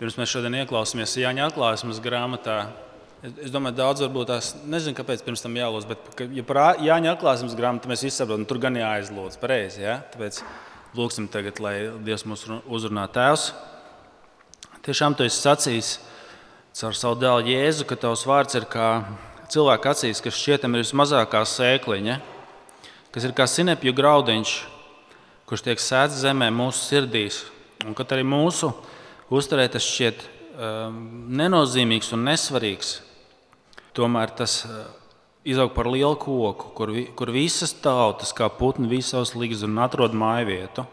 Pirms mēs šodien ieklausāmies Jāņa atklāsmes grāmatā, es, domāju, daudz varbūt tās nezinu, kāpēc pirms tam jālūdz. Bet, ja par Jāņa atklāsmes grāmatu mēs saprotam, tur gan jāaizlūdz pareizi. Ja? Tāpēc lūgsim tagad, lai Dievs mūs uzrunā Tēvs. Tiešām tu esi sacījis caur savu dēlu Jēzu, ka tavs vārds ir kā cilvēka acīs, kas šķietam ir vismazākā sēkliņa, kas ir kā sinepju graudiņš, kurš tiek sēdz zemē mūsu sirdīs. Un kad arī mūsu uzturē tas šķiet um, nenozīmīgs un nesvarīgs, tomēr tas uh, izaug par lielu koku, kur, kur visas tautas, kā putni, visos līdzi un atrod māju vietu.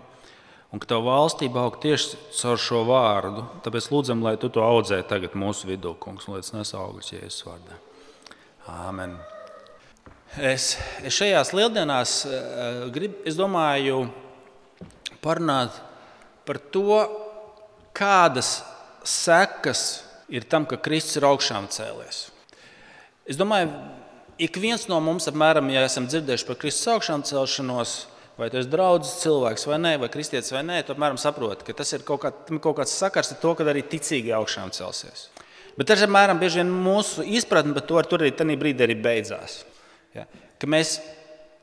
Un ka tava valstība aug tieši caur šo vārdu. Tāpēc lūdzam, lai tu to audzē tagad mūsu vidū, kungs, un lai tas nes augļus Jēzus vārdā. Āmen. Es, es šajās lieldienās uh, grib, es domāju parunāt par to, kādas sekas ir tam, ka Kristus ir augšām cēlies. Es domāju, ik viens no mums, apmēram, ja esam dzirdējuši par Kristus augšām celšanos, vai tas ir draugs cilvēks vai nē, vai kristietis vai nē, tad apmēram saprot, ka tas ir kaut, kā, kaut kāds sakars ar to, ka arī ticīgi augšām celsies. Bet tas apmēram bieži vien mūsu izpratne, bet to ar tur arī tajā brīdī arī beidzās. Ja? Ka mēs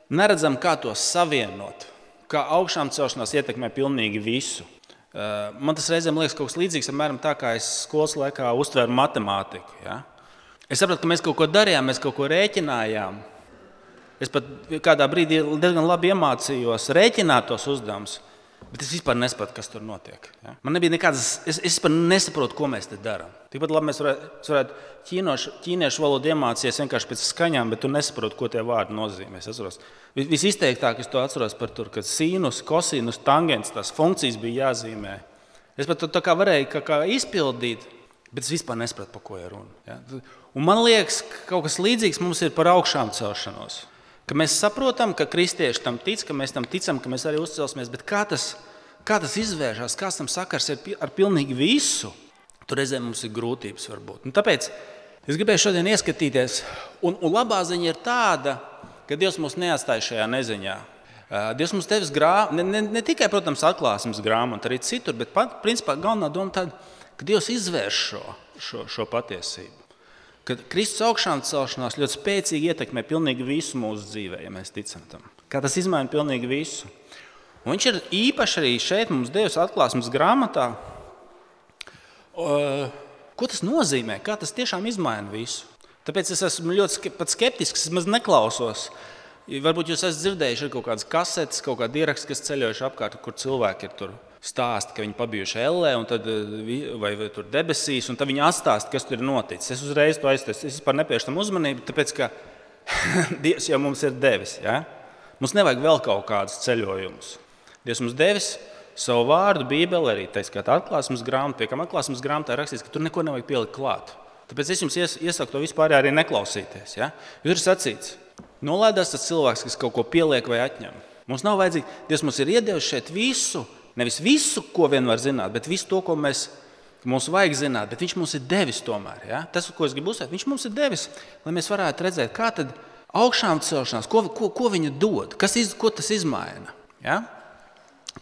neredzam, kā to savienot, kā augšām celšanās ietekmē pilnīgi visu. Eh, man tas reizēm liekas kaut kas līdzīgs, apmēram tā kā es skolas laikā uztvēru matemātiku. Ja? Es sapratu, ka mēs kaut ko darījām, mēs kaut ko rēķinājām. Es pat kādā brīdī diezgan labi iemācījos rēķināt tos uzdevumus, bet es vispār nesapratu, kas tur notiek. Ja? Man nebija nekādas, es, es vispār nesaprotu, ko mēs te darām. Tikpat labi mēs varētu, varētu ķīnošu, ķīniešu valodu iemācīties vienkārši pēc skaņām, bet tu nesaproti, ko tie vārdi nozīmē. Es atceros, visizteiktāk es to atceros par to, ka sīnus, kosinus, tangents, tās funkcijas bija jāzīmē. Es pat to kā varēju kā, kā izpildīt, bet es vispār nesapratu, par ko ir runa. Ja? Un man liekas, ka kaut kas līdzīgs mums ir par augšām celšanos. Ka mēs saprotam, ka kristieši tam tic, ka mēs tam ticam, ka mēs arī uzcelsimies, bet kā tas, kā tas izvēršas, kāds tam sakars ir ar pilnīgi visu. Tur reizēm mums ir grūtības, varbūt. Un tāpēc es gribēju šodien ieskatīties, un, un labā ziņa ir tāda, ka Dievs mūs neatstāja šajā neziņā. Dievs mums devis grāmatu, ne, ne, ne tikai, protams, atklāsmes grāmatu, arī citur, bet pat, principā galvenā doma tāda, ka Dievs izvērš šo, šo, šo patiesību. Kad Kristus augšām celšanās ļoti spēcīgi ietekmē pilnīgi visu mūsu dzīvē, ja mēs ticam tam. Kā tas izmaina pilnīgi visu. Un viņš ir īpaši arī šeit mums devis atklāsmes grāmatā, Ko tas nozīmē? Kā tas tiešām izmaina visu? Tāpēc es esmu ļoti skeptisks. Es maz neklausos. Varbūt jūs esat dzirdējuši kaut kādas kasetes, kaut kādu ierakstu, kas ceļojuši apkārt, kur cilvēki ir tur stāsta, ka viņi pabijuši ellē tad, vai, vai tur debesīs, un tad viņi atstāsta, kas tur ir noticis. Es uzreiz to aizteicu. Es vispār nepievēršu tam uzmanību, tāpēc ka Dievs jau mums ir devis. Ja? Mums nevajag vēl kaut kādus ceļojumus. Dievs mums devis savu vārdu, Bībeli, arī tā skaitā atklāsmes grāmatā, pie kam atklāsmes grāmatā rakstīts, ka tur neko nevajag pielikt klāt. Tāpēc es jums ies, iesaku to vispār arī neklausīties. Ja? Tur ir sacīts, nolaidās tas cilvēks, kas kaut ko pieliek vai atņem. Mums nav vajadzīgi, Dievs mums ir iedevis šeit visu, nevis visu, ko vien var zināt, bet visu to, ko mēs, mums vajag zināt. Bet Viņš mums ir devis tomēr. Ja? Tas, ko es gribu uzsvērt, Viņš mums ir devis, lai mēs varētu redzēt, kā tad augšām celšanās, ko, ko, ko viņa dod, kas iz, ko tas izmaina. Ja?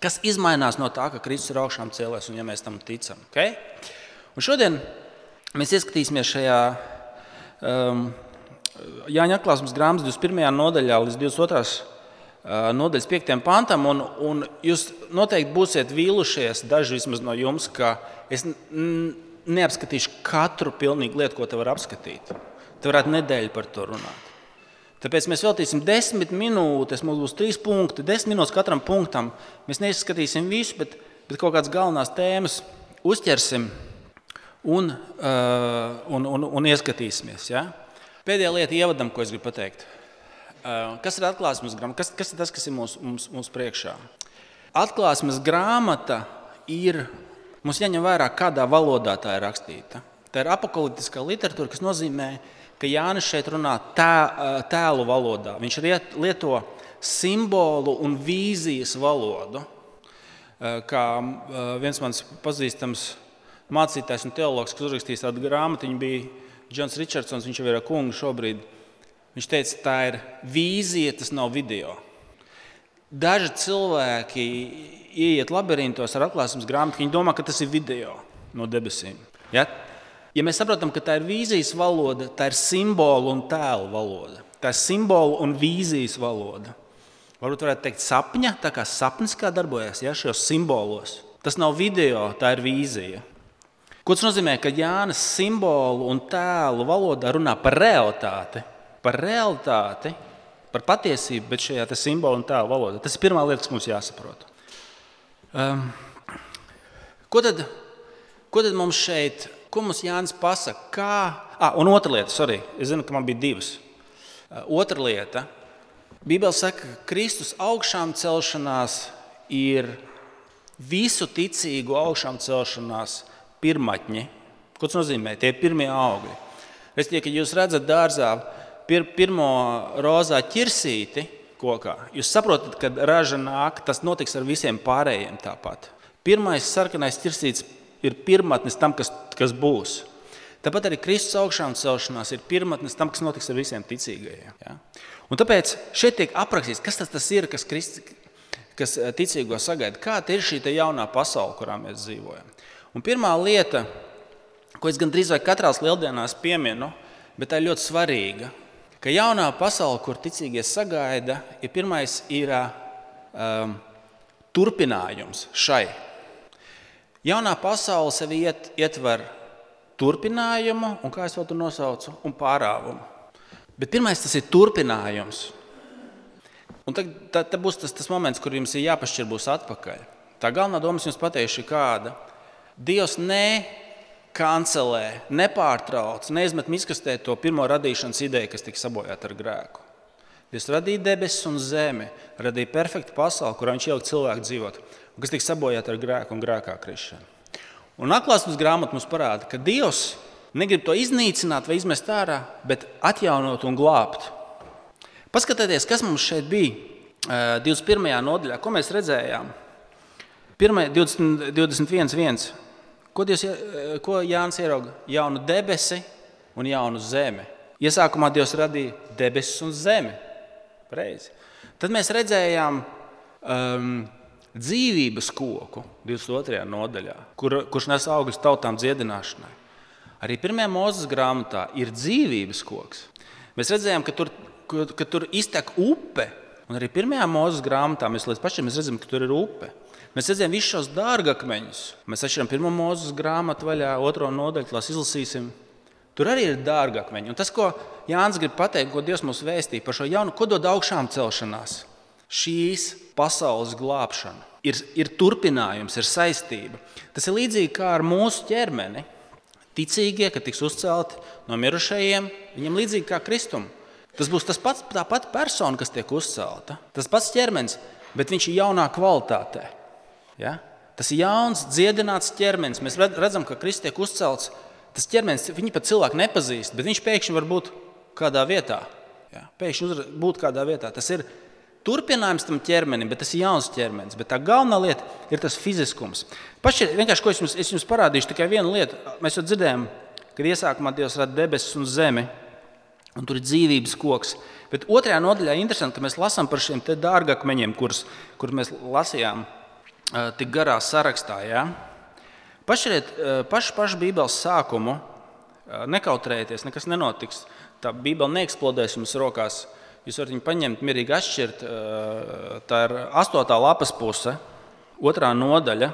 Kas izmainās no tā, ka Kristus ir augšām cēlēs un ja mēs tam ticam? Okay? Un šodien mēs ieskatīsimies šajā um, Jāņa atklāsmes grāmatas 21. nodaļā līdz 22. Uh, nodaļas 5. pantam. Un, un jūs noteikti būsiet vīlušies, daži vismaz no jums, ka es neapskatīšu katru pilnīgu lietu, ko te var apskatīt. Te varētu nedēļu par to runāt. Tāpēc mēs veltīsim desmit minūtes, mums būs trīs punkti, desmit minūtes katram punktam. Mēs neizskatīsim visu, bet, bet kaut kādas galvenās tēmas uzķersim un, uh, un, un, un ieskatīsimies. Ja? Pēdējā lieta, ievadam, ko es gribu pateikt. Uh, kas ir atklāsmes grāmata? Kas, kas ir tas, kas ir mūsu mums, mums priekšā? Atklāsmes grāmata ir. Mums jāņem vērā, kādā valodā tā ir rakstīta. Tā ir apakaliptiskā literatūra, kas nozīmē, ka Jānis šeit runā tē, tēlu valodā. Viņš lieto simbolu un vīzijas valodu. Kā viens mans pazīstams mācītājs un teologs, kas uzrakstījis tādu grāmatu, bija Džons Richardsons, viņš jau ir kungs šobrīd. Viņš teica, tā ir vīzija, tas nav video. Daži cilvēki ieiet labirintos ar atklāsmes grāmatu, viņi domā, ka tas ir video. no debesīm. Ja? ja mēs saprotam, ka tā ir vīzijas valoda, tā ir simbolu un tēlu valoda, tā ir simbolu un vīzijas valoda. Varbūt varētu teikt, sapņa, tā kā sapnis kā darbojas ja, šajos simbolos. Tas nav video, tā ir vīzija. Ko tas nozīmē? Ka Jānis simbolu un tēlu valodā runā par realitāti, par realitāti, par patiesību, bet šajā simbolu un tēlu valodā. Tas ir pirmā lieta, kas mums jāsaprot. Um, ko, tad, ko tad mums šeit, ko mums Jānis pasaka? Kā? Ah, un otra lieta, sorry, es zinu, ka man bija divas. Uh, otra lieta, Bībele saka, ka Kristus augšām celšanās ir visu ticīgu augšām celšanās pirmatņi. Ko tas nozīmē? Tie ir pirmie augļi. Respektīvi, kad jūs redzat dārzā pir, pirmo rozā ķirsīti kokā, jūs saprotat, ka raža nāk, tas notiks ar visiem pārējiem tāpat. Pirmais sarkanais ķirsītis ir pirmatnis tam, kas, kas būs. Tāpat arī Kristus augšām celšanās ir pirmatnis tam, kas notiks ar visiem ticīgajiem. Ja? Un tāpēc šeit tiek aprakstīts, kas tas, tas ir, kas, Kristi, kas ticīgo sagaida. Kāda ir šī jaunā pasaule, kurā mēs dzīvojam? Un pirmā lieta, ko es gandrīz vai katrā lieldienās pieminu, bet tā ir ļoti svarīga, ka jaunā pasaule, kur ticīgie sagaida, ir pirmais ir um, turpinājums šai. Jaunā pasaule sevi iet, ietver turpinājumu, un kā es tur nosaucu, un pārāvumu. Bet pirmais tas ir turpinājums. Un tad, tad, tad būs tas, tas moments, kur jums ir jāpašķir būs atpakaļ. Tā galvenā doma jums pateikšu, ir kāda. Dievs nekancelē, nepārtrauc, neizmet miskastē to pirmo radīšanas ideju, kas tika sabojāta ar grēku. Dievs radīja debesis un zemi, radīja perfektu pasauli, kurā viņš ielika cilvēku dzīvot, un kas tika sabojāta ar grēku un grēkā krišanu. Un atklāsmes grāmata mums parāda, ka Dievs negrib to iznīcināt vai izmest ārā, bet atjaunot un glābt. Paskatieties, kas mums šeit bija 21. nodaļā, ko mēs redzējām. 21.1. Ko, Dievs, ko Jānis ierauga? Jaunu debesi un jaunu zemi. Iesākumā Dievs radīja debesis un zemi. Reizi. Tad mēs redzējām um, dzīvības koku 22. nodaļā, kur, kurš nes augļus tautām dziedināšanai. Arī pirmajā mūzes grāmatā ir dzīvības koks. Mēs redzējām, ka tur, ka, ka tur iztek upe, un arī pirmajā mūzes grāmatā mēs līdz pašiem mēs redzam, ka tur ir upe. Mēs redzam visus šos dārgakmeņus. Mēs atšķiram pirmo mūzes grāmatu vaļā, otro nodaļu, tās izlasīsim. Tur arī ir dārgakmeņi. Un tas, ko Jānis grib pateikt, ko Dievs mums vēstīja par šo jaunu, ko dod augšām celšanās šīs pasaules glābšana. Ir, ir turpinājums, ir saistība. Tas ir līdzīgi kā ar mūsu ķermeni. Ticīgie, kad tiks uzcelti no mirušajiem, viņiem līdzīgi kā Kristum. Tas būs tas pats, tā pati persona, kas tiek uzcelta. Tas pats ķermenis, bet viņš ir jaunā kvalitātē. Ja? Tas ir jauns, dziedināts ķermenis. Mēs redzam, ka Kristus tiek uzcelts. Tas ķermenis, viņi pat cilvēku nepazīst, bet viņš pēkšņi var būt kādā vietā. Ja? Pēkšņi būt kādā vietā. Tas ir turpinājums tam ķermenim, bet tas ir jauns ķermenis. Bet tā galvenā lieta ir tas fiziskums. Pašķir, vienkārši, ko es jums, es jums parādīšu, tikai vienu lietu. Mēs jau dzirdējām, kad iesākumā Dievs rada debesis un zemi, un tur ir dzīvības koks. Bet otrajā nodaļā ir interesanti, ka mēs lasām par šiem dārgakmeņiem, kurus kur mēs lasījām tik garā sarakstā. Ja? Uh, pašu, pašu Bībeles sākumu, uh, nekautrējieties, nekas nenotiks. Tā Bībele neeksplodēs jums rokās. Jūs varat viņu paņemt, mierīgi atšķirt. Tā ir astotā lapas puse, otrā nodaļa,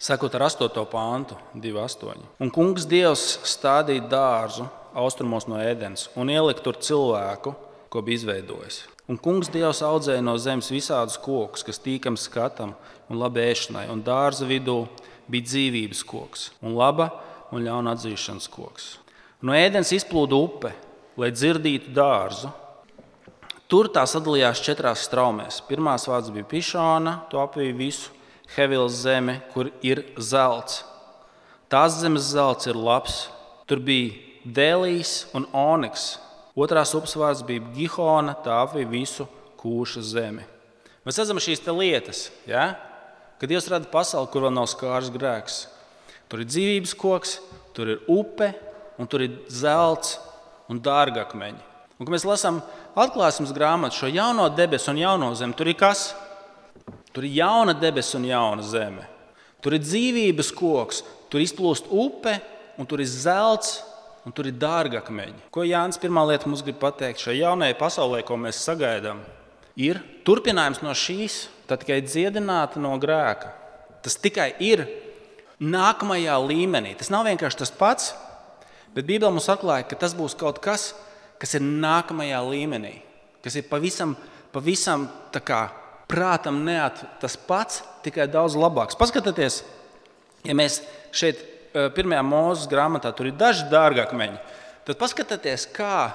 sakot ar astoto pāntu, 2,8. Un kungs Dievs stādīja dārzu austrumos no ēdienas un ielika tur cilvēku, ko bija izveidojis. Un kungs Dievs audzēja no zemes visādus kokus, kas tīkams skatam un labi ēšanai, un dārza vidū bija dzīvības koks un laba un ļauna atzīšanas koks. No ēdienas izplūda upe, lai dzirdītu dārzu Tur tā sadalījās četrās straumēs. Pirmā vārds bija Pišāna, to apvija visu Hevils zeme, kur ir zelts. Tās zemes zelts ir labs. Tur bija Dēlijs un Oniks. Otrās upes vārds bija Gihona, tā apvija visu kūša zemi. Mēs redzam šīs lietas, ja? kad Dievs rada pasauli, kur vēl nav skārs grēks. Tur ir dzīvības koks, tur ir upe, un tur ir zelts un dārgakmeņi. Un, kad mēs lasām atklāsmes grāmatu, šo jauno debesu un jauno zemi, tur ir kas? Tur ir jauna debesis un jauna zeme. Tur ir dzīvības koks, tur izplūst upe, un tur ir zelts, un tur ir dārgakmeņi. Ko Jānis pirmā lieta mums grib pateikt šajā jaunajā pasaulē, ko mēs sagaidām, ir turpinājums no šīs, tā tikai dziedināta no grēka. Tas tikai ir nākamajā līmenī. Tas nav vienkārši tas pats, bet Bībelē mums atklāja, ka tas būs kaut kas, kas ir nākamajā līmenī, kas ir pavisam, pavisam kā, prātam neat tas pats, tikai daudz labāks. Paskatieties, ja mēs šeit pirmajā mūzes grāmatā tur ir daži dārgākmeņi, tad paskatieties, kā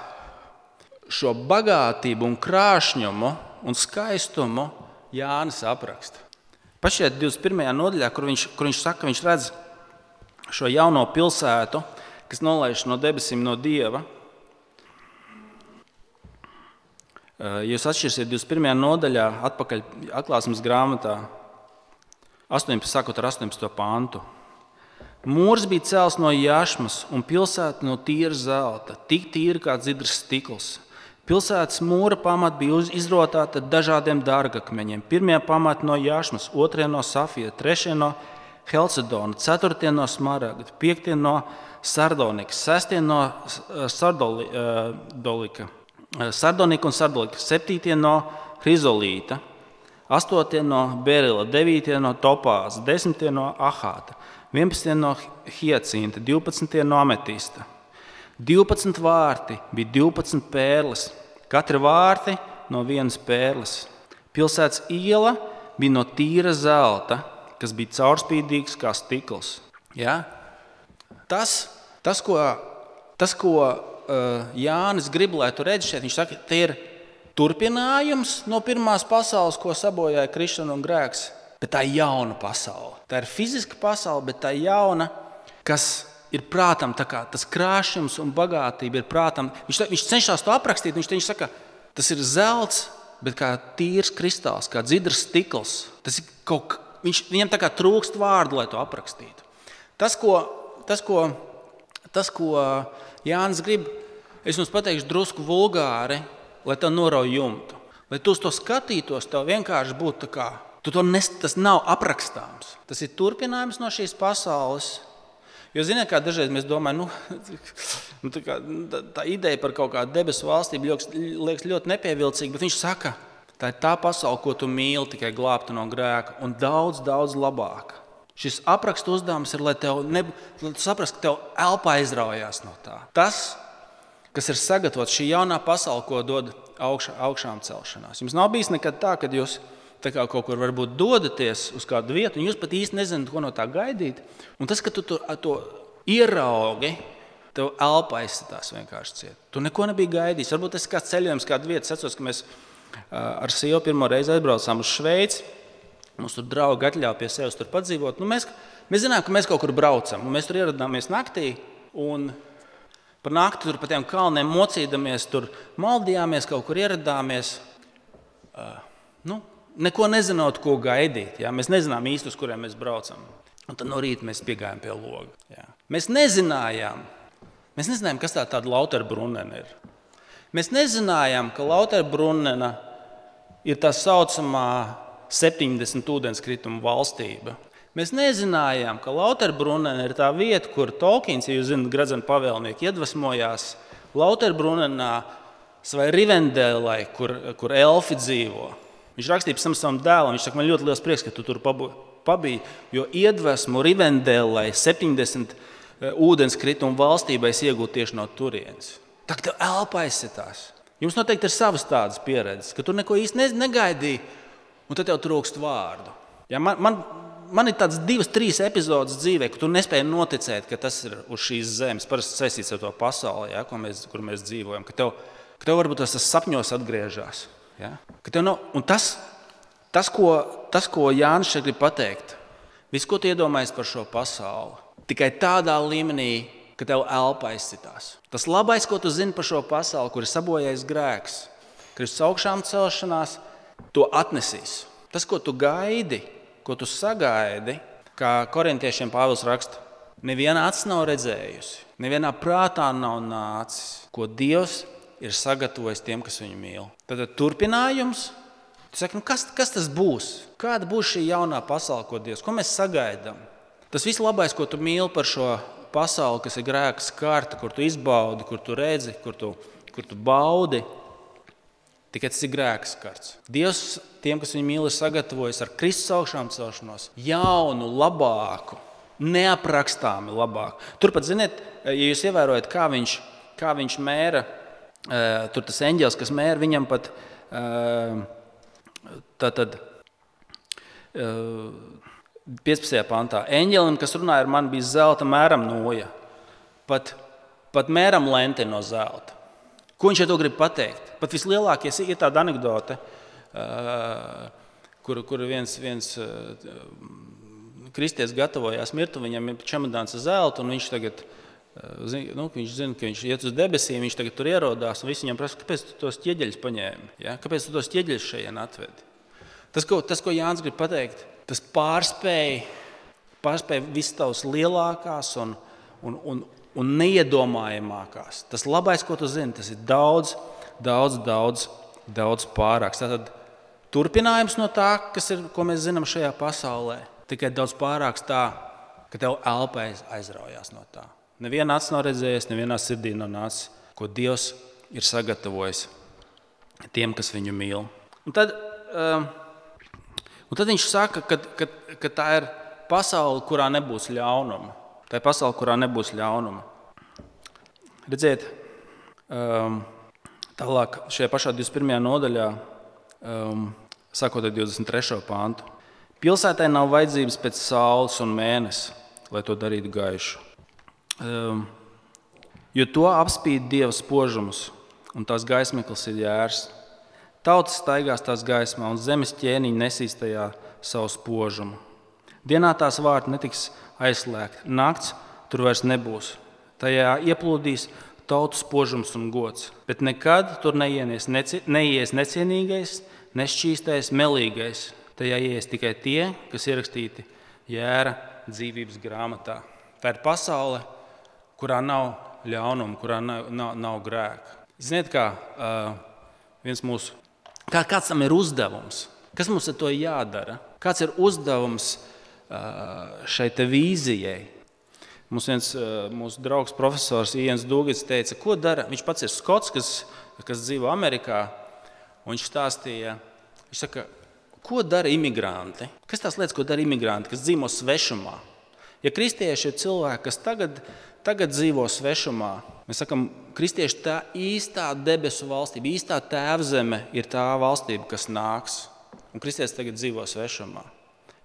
šo bagātību un krāšņumu un skaistumu Jānis apraksta. Pašķiet 21. nodaļā, kur viņš, kur viņš saka, ka viņš redz šo jauno pilsētu, kas nolaiž no debesīm no Dieva. Jūs atšķirsiet 21. nodaļā, atpakaļ atklāsmes grāmatā, 18. sakot ar 18. pāntu. Mūrs bija cēls no jašmas un pilsēta no tīra zelta, tik tīra kā dzidrs stikls. Pilsētas mūra pamata bija izrotāta dažādiem dārgakmeņiem. Pirmie pamati no jāšmas, otrie no safija, trešie no Helsidona, ceturtie no smaragda, piektie no sardonikas, sestie no eh, sardolika, eh, sardonika un sardolika, septītie no hrizolīta, astotie no berila, devītie no topāza, desmitie no ahāta, vienpadsmitie no hiacinta, divpadsmitie no ametista. 12 vārti bija 12 pērles, katra vārti no vienas pērles. Pilsētas iela bija no tīra zelta, kas bija caurspīdīgs kā stikls. Ja? Tas, tas, ko, tas, ko uh, Jānis grib, lai tu redzi šeit, viņš saka, tie ir turpinājums no pirmās pasaules, ko sabojāja Krišana un Grēks. Bet tā ir jauna pasaule. Tā ir fiziska pasaule, bet tā jauna, kas ir prātam, tas krāšņums un bagātība ir prātam. Viņš, viņš cenšas to aprakstīt. Viņš, viņš saka, tas ir zelts, bet kā tīrs kristāls, kā dzidrs stikls. Tas ir kaut kas, viņš, viņam tā kā trūkst vārdu, lai to aprakstītu. Tas, ko, tas, ko, tas, ko Jānis grib, es jums pateikšu drusku vulgāri, lai tā norauj jumtu. Lai tu uz to skatītos, tev vienkārši būtu tā kā. Tu to nes, tas nav aprakstāms. Tas ir turpinājums no šīs pasaules, Jo, ziniet, kā dažreiz mēs domājam, nu, nu, tā, kā, tā, ideja par kaut kādu debesu valstību liekas ļoti nepievilcīga, bet viņš saka, tā ir tā pasaule, ko tu mīli, tikai glābta no grēka, un daudz, daudz labāk. Šis aprakstu uzdevums ir, lai tev saprastu, ka tev elpa aizraujās no tā. Tas, kas ir sagatavots šī jaunā pasaule, ko dod augšā, augšām celšanās. Jums nav bijis nekad tā, ka jūs esat kā kaut kur varbūt dodaties uz kādu vietu, un jūs pat īsti nezināt, ko no tā gaidīt. Un tas, ka tu to, to ieraugi, tev elpa aizsitās vienkārši ciet. Tu neko nebija gaidījis. Varbūt tas ir kāds ceļojums, kāda vieta. Es atceros, ka mēs ar sievu pirmo reizi aizbraucām uz Šveici. Mums tur draugi atļāva pie sevis tur padzīvot. Nu, mēs, mēs zinājām, ka mēs kaut kur braucam. Mēs tur ieradāmies naktī. Un par nakti tur pa tiem kalniem mocīdamies, tur maldījāmies, kaut kur ieradāmies. Uh, nu, neko nezinot, ko gaidīt. Ja? Mēs nezinām īsti, uz kuriem mēs braucam. Un tad no rīta mēs piegājām pie loga. Ja? Mēs nezinājām, mēs nezinājām, kas tā tāda Lauterbrunena ir. Mēs nezinājām, ka Lauterbrunena ir tā saucamā 70 ūdenskrituma valstība. Mēs nezinājām, ka Lauterbrunena ir tā vieta, kur Tolkiens, ja jūs zināt, Gradzena pavēlnieki iedvesmojās Lauterbrunenā vai Rivendelē, kur, kur elfi dzīvo. Viņš rakstīja tam savam dēlam, viņš saka, man ļoti liels prieks, ka tu tur pabiji, jo iedvesmu Rivendēlai 70 e, ūdenskritumu valstībai iegūt tieši no turienes. Tā kā tev elpa aizsitās. Jums noteikti ir savas tādas pieredzes, ka tu neko īsti negaidīji, un tad tev trūkst vārdu. Ja, man, man, man ir tādas divas, trīs epizodes dzīvē, ka tu nespēji noticēt, ka tas ir uz šīs zemes, parasti saistīts ar to pasauli, ja, mēs, kur mēs dzīvojam. Ka tev, ka tev varbūt tas sapņos atgriežas. Ja? Nav, tas, tas, ko, tas, ko Jānis šeit grib pateikt, viss, ko tu iedomājies par šo pasauli, tikai tādā līmenī, ka tev elpa aizsitās. Tas labais, ko tu zini par šo pasauli, kur ir sabojājis grēks, Kristus augšām celšanās, to atnesīs. Tas, ko tu gaidi, ko tu sagaidi, kā korintiešiem Pāvils raksta, neviena acis nav redzējusi, nevienā prātā nav nācis, ko Dievs ir sagatavojis tiem, kas viņu mīl. Tad turpinājums. Saka, nu kas, kas tas būs? Kāda būs šī jaunā pasaule, ko Dievs, ko mēs sagaidām? Tas viss labais, ko tu mīli par šo pasauli, kas ir grēka skarta, kur tu izbaudi, kur tu redzi, kur tu, kur tu baudi, tikai tas ir grēka skarts. Dievs tiem, kas viņu mīl, ir sagatavojis ar Kristus augšām celšanos jaunu, labāku, neaprakstāmi labāku. Turpat, ziniet, ja jūs ievērojat, kā viņš, kā viņš mēra, tur tas eņģēlis, kas mēra viņam pat. Tātad, 15. pantā. Eņģelim, kas runāja ar mani, bija zelta mēram noja, pat, pat mēram lente no zelta. Ko viņš to grib pateikt? Pat vislielākie ir tāda anekdote, kur, kur viens, viens kristietis gatavojās mirt, viņam ir čemodāns ar zeltu, un viņš tagad. Nu, viņš zina, ka viņš iet uz debesīm, viņš tagad tur ierodās. Viņš viņam prasa, kāpēc tu tos ķieģeļus paņēmi? Ja? Kāpēc tu tos ķieģeļus šeit atvedi? Tas, ko, tas, ko Jānis grib pateikt, tas pārspēja, pārspēja visas tavas lielākās un, un, un, un neiedomājamākās. Tas labais, ko tu zini, tas ir daudz, daudz, daudz, daudz pārāks. Tātad turpinājums no tā, ir, ko mēs zinām šajā pasaulē, tikai daudz pārāks tā, ka tev elpējas aizraujās no tā. Neviena acis nav redzējusi, nevienā sirdī nav nācis, ko Dievs ir sagatavojis tiem, kas viņu mīl. Un tad, um, Un tad viņš saka, ka, ka, ka tā ir pasaule, kurā nebūs ļaunuma. Tā ir pasaule, kurā nebūs ļaunuma. Redziet, um, tālāk šajā pašā 21. nodaļā, um, sākot ar 23. pāntu. Pilsētai nav vajadzības pēc saules un mēnesis, lai to darītu gaišu. Um, jo to apspīd dieva spožums, un tās gaismeklis ir jērs. Tautas staigās tās gaismā, un zemes ķēniņi nesīs tajā savu spožumu. Dienā tās vārti netiks aizslēgti, nakts tur vairs nebūs. Tajā ieplūdīs tautu spožums un gods, bet nekad tur neies, neci, neies necienīgais, nešķīstais, melīgais. Tajā ies tikai tie, kas ierakstīti jēra dzīvības grāmatā. Tā ir pasaule, kurā nav ļaunuma, kurā nav, nav, nav grēka. Ziniet, kā uh, viens mūsu Kā, kāds tam ir uzdevums? Kas mums ar to jādara? Kāds ir uzdevums šai vīzijai? Mums viens mūsu draugs, profesors Iens Dūgis, teica, ko dara. Viņš pats ir skots, kas, kas dzīvo Amerikā. Viņš stāstīja, viņš saka, ko dara imigranti? Kas tās lietas, ko dara imigranti, kas dzīvo svešumā? Ja kristieši ir cilvēki, kas tagad, tagad dzīvo svešumā, Mēs sakām, kristieši tā īstā debesu valstība, īstā tēvzeme ir tā valstība, kas nāks. Un kristietis tagad dzīvo svešumā.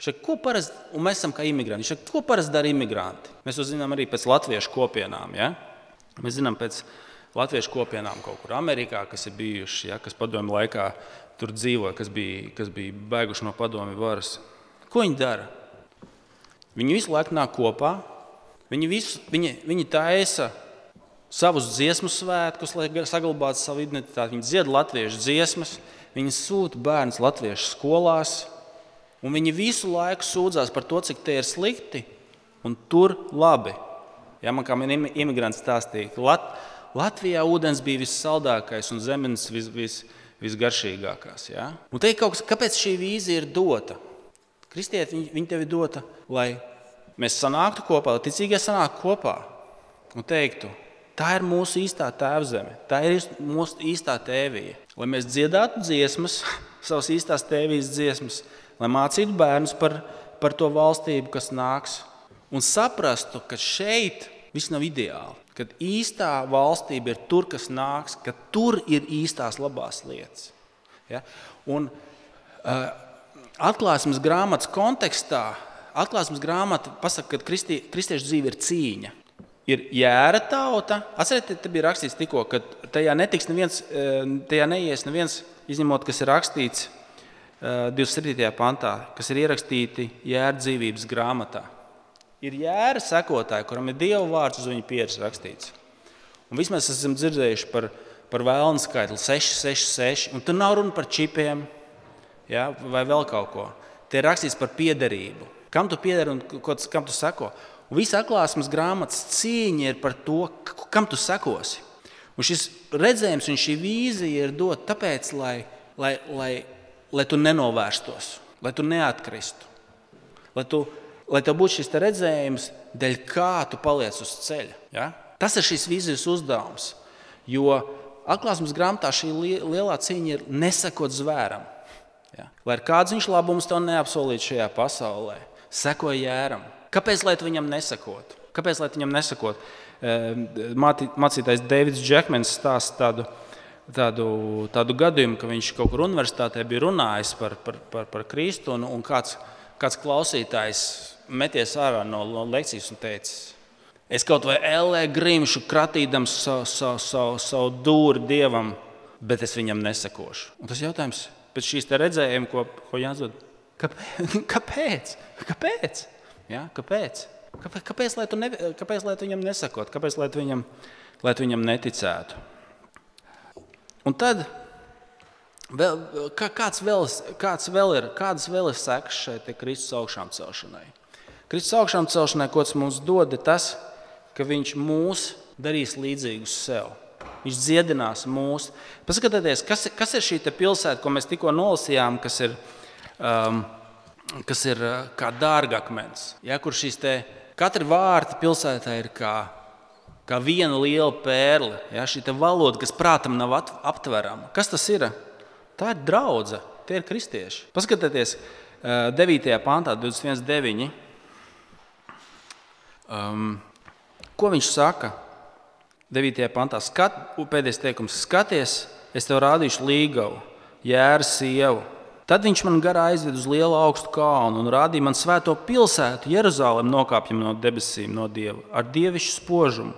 Šeit, ko parasti, un mēs esam kā imigranti, šeit, ko parasti dara imigranti? Mēs to zinām arī pēc latviešu kopienām. Ja? Mēs zinām pēc latviešu kopienām kaut kur Amerikā, kas ir bijuši, ja? kas padomju laikā tur dzīvoja, kas bija, kas bija beiguši no padomju varas. Ko viņi dara? Viņi visu laiku nāk kopā, viņi, visu, viņi, viņi taisa savus dziesmu svētkus, lai saglabātu savu identitāti. Viņi dzied latviešu dziesmas, viņi sūta bērnus latviešu skolās, un viņi visu laiku sūdzās par to, cik tie ir slikti un tur labi. Ja, man kā imigrants stāstīja, ka Lat Latvijā ūdens bija vissaldākais un zemes vis, vis, visgaršīgākās. Ja? Un te ir kaut kas, kāpēc šī vīzija ir dota? Kristieti, viņi, viņi tev ir dota, lai mēs sanāktu kopā, lai ticīgie sanāktu kopā un teiktu, Tā ir mūsu īstā tēvzeme, tā ir mūsu īstā tēvija. Lai mēs dziedātu dziesmas, savas īstās tēvijas dziesmas, lai mācītu bērnus par, par to valstību, kas nāks, un saprastu, ka šeit viss nav ideāli. Kad īstā valstība ir tur, kas nāks, ka tur ir īstās labās lietas. Ja? Un, uh, atklāsmes grāmatas kontekstā atklāsmes grāmata pasaka, ka kristi, kristiešu dzīve ir cīņa ir jēra tauta. Atcerieties, te bija rakstīts tikko, ka tajā netiks neviens, e, tajā neies neviens, izņemot, kas ir rakstīts 27. E, pantā, kas ir ierakstīti jēra dzīvības grāmatā. Ir jēra sekotāji, kuram ir Dieva vārds uz viņa pieres rakstīts. Un vismaz esam dzirdējuši par, par vēlnu skaitli 666, un tur nav runa par čipiem ja, vai vēl kaut ko. Te ir rakstīts par piederību. Kam tu piederi un kam tu seko? Un visa atklāsmes grāmatas cīņa ir par to, kam tu sekosi. Un šis redzējums un šī vīzija ir dota tāpēc, lai, lai, lai, lai tu nenovērstos, lai tu neatkristu, lai tu lai tev būtu šis redzējums, dēļ kā tu paliec uz ceļa. Ja? Tas ir šīs vīzijas uzdevums. Jo atklāsmes grāmatā šī lielā cīņa ir nesakot zvēram. Ja? Lai ir kāds viņš labums tev neapsolīts šajā pasaulē, seko jēram. Kāpēc lai viņam nesakotu? Kāpēc lai viņam nesakotu? Ehm, mācītājs Deivids Džekmans stāsta tādu, tādu, tādu gadījumu, ka viņš kaut kur universitātē bija runājis par, par, par, par Kristu, un, un kāds, kāds klausītājs meties ārā no, no lekcijas un teica, es kaut vai ellē grimšu, kratīdams savu, savu, savu, savu dūri dievam, bet es viņam nesakošu. Un tas jautājums pēc šīs redzējuma, ko, ko jāatzod, kāpēc? kāpēc? kāpēc? Ja? kāpēc? Kāpēc, kāpēc, lai ne, kāpēc lai viņam nesakot, kāpēc lai viņam, lai viņam neticētu? Un tad vēl, kā, kāds, vēl, kāds vēl ir, kādas vēl ir sekas šai Kristus augšām celšanai? Kristus augšām celšanai, ko tas mums dod, ir tas, ka Viņš mūs darīs līdzīgus sev. Viņš dziedinās mūs. Paskatieties, kas, kas ir šī pilsēta, ko mēs tikko nolasījām, kas ir, um, kas ir uh, kā dārgakmens, ja, kur šīs te Katra vārta pilsētā ir kā, kā viena liela pērle. Ja, šī valoda, kas prātam nav aptverama. Kas tas ir? Tā ir draudzene, tie ir kristieši. Paskatieties, 9. pāntā, 21.9. Um, ko viņš saka? 9. pantā skat, pēdējais teikums: Skaties, es tev rādīšu līgavu, jēru sievu Tad viņš man garā aizved uz lielu augstu kalnu un rādīja man svēto pilsētu, Jeruzalem, nokāpjam no debesīm, no dieva, ar dievišķu spožumu.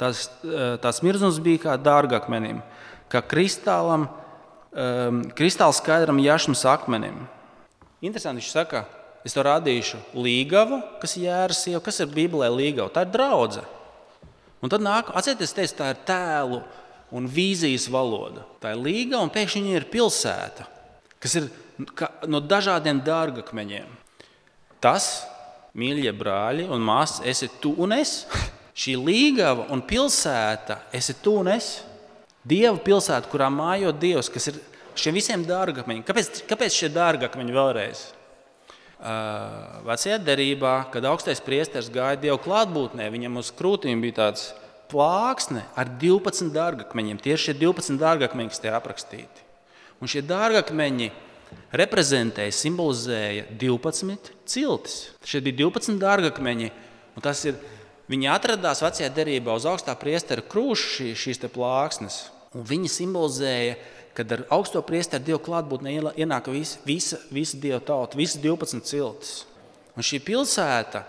Tās, eh, tās mirzums bija kā dārgakmenim, kā kristālam, um, kristāla skaidram jašmas akmenim. Interesanti, viņš saka, es to rādīšu līgavu, kas ir jēras sieva, kas ir Bībelē līgava. Tā ir draudzene. Un tad nāk, atcerieties, tā ir tēlu un vīzijas valoda. Tā ir līga un pēkšņi ir pilsēta kas ir no dažādiem dārgakmeņiem. Tas, mīļie brāļi un māsas, esi tu un es. Šī līgava un pilsēta, esi tu un es. Dieva pilsēta, kurā mājo Dievs, kas ir šiem visiem dārgakmeņiem. Kāpēc, kāpēc šie dārgakmeņi vēlreiz? Uh, vecajā derībā, kad augstais priesteris gāja Dieva klātbūtnē, viņam uz krūtīm bija tāds plāksne ar 12 dārgakmeņiem. Tieši šie 12 dārgakmeņi, kas tie aprakstīti. Un šie dārgakmeņi reprezentēja, simbolizēja 12 ciltis. Šie bija 12 dārgakmeņi, un ir. Viņi atradās vecajā derībā uz augstā priestera krūša šī, šīs plāksnes. Viņi simbolizēja, kad ar augsto priesteru dievu klātbūtnē ienāk visa, visa, visa dieva tauta, visas 12 ciltis. Un šī pilsēta,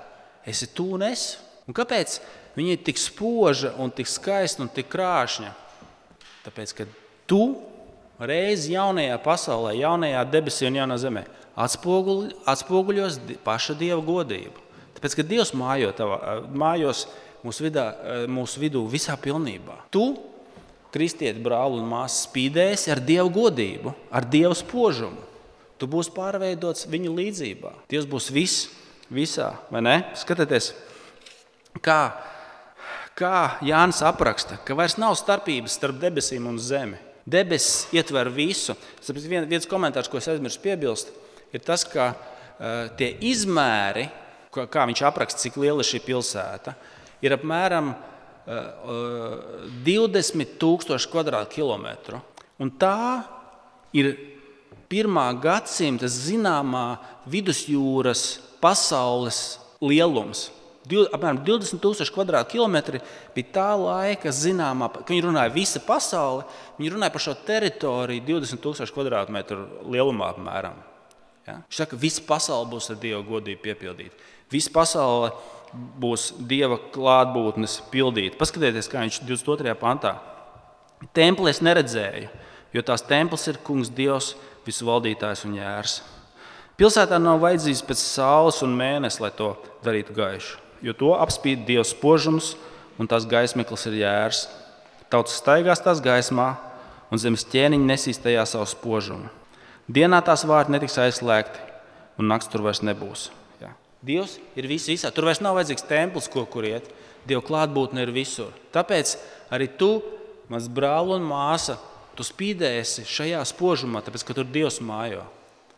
esi tu un es. Un kāpēc viņa ir tik spoža, un tik skaista un tik krāšņa? Tāpēc, ka tu reizi jaunajā pasaulē, jaunajā debesī un jaunā zemē atspoguļ, atspoguļos paša dieva godību. Tāpēc, ka Dievs mājo tavā, mājos mūsu, vidā, mūsu vidū visā pilnībā. Tu, kristieti, brāli un māsas, spīdēsi ar dievu godību, ar dievu spožumu. Tu būsi pārveidots viņu līdzjūtībā. Dievs būs viss, visā, vai ne? Skatieties, kā, kā Jānis apraksta, ka vairs nav starpības starp debesīm un zemi. Debesis ietver visu. Vien, viens komentārs, ko es aizmirsu piebilst, ir tas, ka uh, tie izmēri, kā, kā viņš apraksta, cik liela ir šī pilsēta, ir apmēram uh, 20,000 km2. Un tā ir pirmā gadsimta zināmā vidusjūras pasaules lielums apmēram 20,000 km2 bija tā laika zināmā, kad viņi runāja visa pasaule. Viņi runāja par šo teritoriju 20,000 km2 lielumā apmēram. Ja? Viņš saka, ka visa pasaule būs ar Dieva godību piepildīta. Visa pasaule būs Dieva klātbūtnes pildīta. Paskatieties, kā viņš 22. pantā. Templi es neredzēju, jo tās templis ir kungs Dievs, visu valdītājs un jērs. Pilsētā nav vajadzīgs pēc saules un mēnesis, lai to darītu gaišu jo to apspīd Dieva spožums, un tās gaismeklis ir jērs. Tauts staigās tās gaismā, un zemes ķēniņi nesīs tajā savu spožumu. Dienā tās vārti netiks aizslēgti, un nakts tur vairs nebūs. Dievs ir vis, visā. Tur vairs nav vajadzīgs templis, ko kur iet. Dieva klātbūtne ir visur. Tāpēc arī tu, mans brāl un māsa, tu spīdēsi šajā spožumā, tāpēc ka tur Dievs mājo.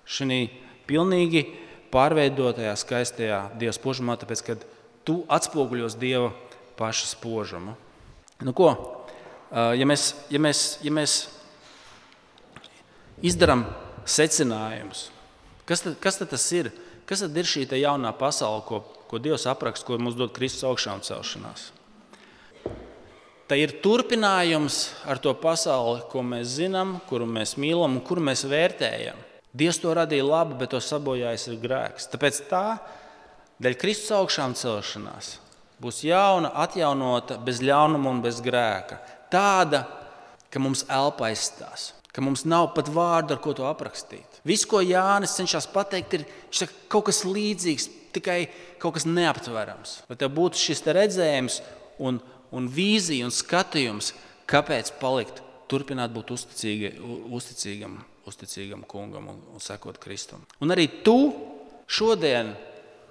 Šī pilnīgi pārveidotajā, skaistajā Dieva spožumā, tāpēc ka tu atspoguļos Dieva paša spožumu. Nu, ko? Ja mēs, ja mēs, ja mēs izdarām secinājumus, kas, tad, kas tad tas ir? Kas tad ir šī jaunā pasaule, ko, ko Dievs apraksta, ko mums dod Kristus augšām celšanās? Tā ir turpinājums ar to pasauli, ko mēs zinām, kuru mēs mīlam un kuru mēs vērtējam. Dievs to radīja labi, bet to sabojājis ir grēks. Tāpēc tā dēļ Kristus augšām celšanās būs jauna, atjaunota, bez ļaunuma un bez grēka. Tāda, ka mums elpa aizstās, ka mums nav pat vārdu, ar ko to aprakstīt. Viss, ko Jānis cenšas pateikt, ir saka, kaut kas līdzīgs, tikai kaut kas neaptverams. Lai tev būtu šis te redzējums un, un vīzija un skatījums, kāpēc palikt, turpināt būt uzticīgi, uzticīgam uzticīgam kungam un, un sekot Kristum. Un arī tu šodien,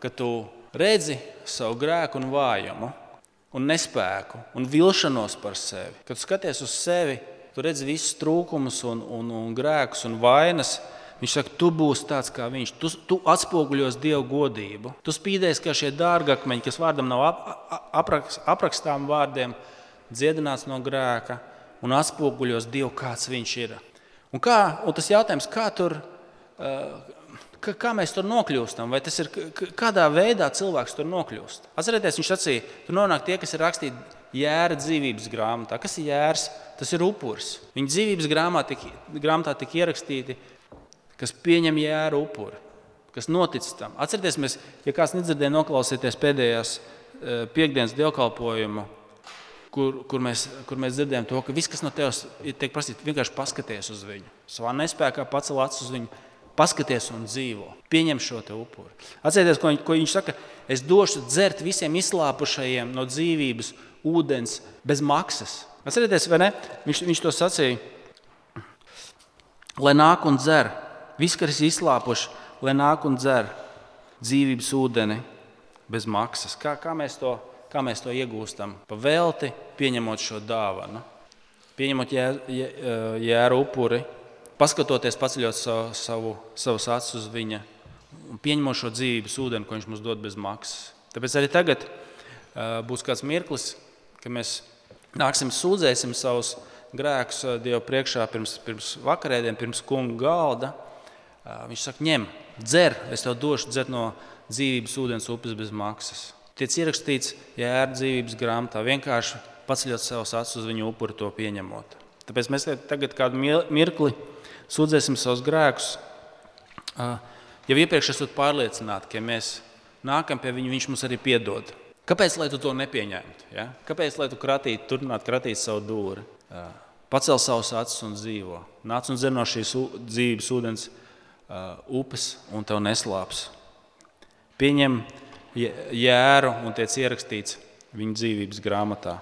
kad tu redzi savu grēku un vājumu, un nespēku un vilšanos par sevi, kad skaties uz sevi, tu redzi visus trūkumus, un, un, un grēkus un vainas. Viņš saka, tu būsi tāds kā viņš. Tu, tu atspoguļos Dieva godību. Tu spīdēsi kā šie dārgakmeņi, kas vārdam nav ap, ap, aprakstām vārdiem, dziedināts no grēka un atspoguļos Dievu, kāds viņš ir. Un, kā, un tas jautājums, kā, tur, kā, kā mēs tur nokļūstam, vai tas ir kādā veidā cilvēks tur nokļūst? Atcerieties, viņš sacīja, tur nonāk tie, kas ir rakstīti jēra dzīvības grāmatā. Kas ir jērs? Tas ir upuris. Viņa dzīvības grāmatā tika, grāmatā tika ierakstīti, kas pieņem jēra upuri, kas notic tam. Atcerieties, mēs, ja kāds nedzirdēja, noklausieties pēdējās piekdienas dievkalpojumu kur, kur, mēs, kur mēs dzirdējam to, ka viss, kas no tevis tiek prasīts, vienkārši paskaties uz viņu. Savā nespējā pacel acis uz viņu, paskaties un dzīvo. Pieņem šo upuri. Atcerieties, ko, ko viņš saka. Es došu dzert visiem izslāpušajiem no dzīvības ūdens bez maksas. Atcerieties, vai ne? Viņš, viņš to sacīja. Lai nāk un dzer, viss, kas ir izslāpuši, lai nāk un dzer dzīvības ūdeni bez maksas. Kā, kā mēs to Kā mēs to iegūstam? Pa velti, pieņemot šo dāvanu, pieņemot jēru upuri, paskatoties, paceļot savu, savu, savus acis uz viņa un pieņemot šo dzīvības ūdeni, ko viņš mums dod bez maksas. Tāpēc arī tagad būs kāds mirklis, kad mēs nāksim, sūdzēsim savus grēkus Dievu priekšā pirms, pirms vakarēdiem, pirms kunga galda. Viņš saka, ņem, dzer, es tev došu dzert no dzīvības ūdens upes bez maksas tiek ierakstīts jēra dzīvības grāmatā, vienkārši paceļot savus acis uz viņu upuri, to pieņemot. Tāpēc mēs tagad kādu mirkli sūdzēsim savus grēkus. Jau iepriekš esat pārliecināti, ka ja mēs nākam pie viņa, viņš mums arī piedod. Kāpēc lai tu to nepieņemtu? Ja? Kāpēc lai tu kratītu, turpinātu kratīt savu dūri? Pacel savus acis un dzīvo. Nāc un dzer no šīs dzīves ūdens uh, upes, un tev neslāps. Pieņem jēru un tiek ierakstīts viņa dzīvības grāmatā.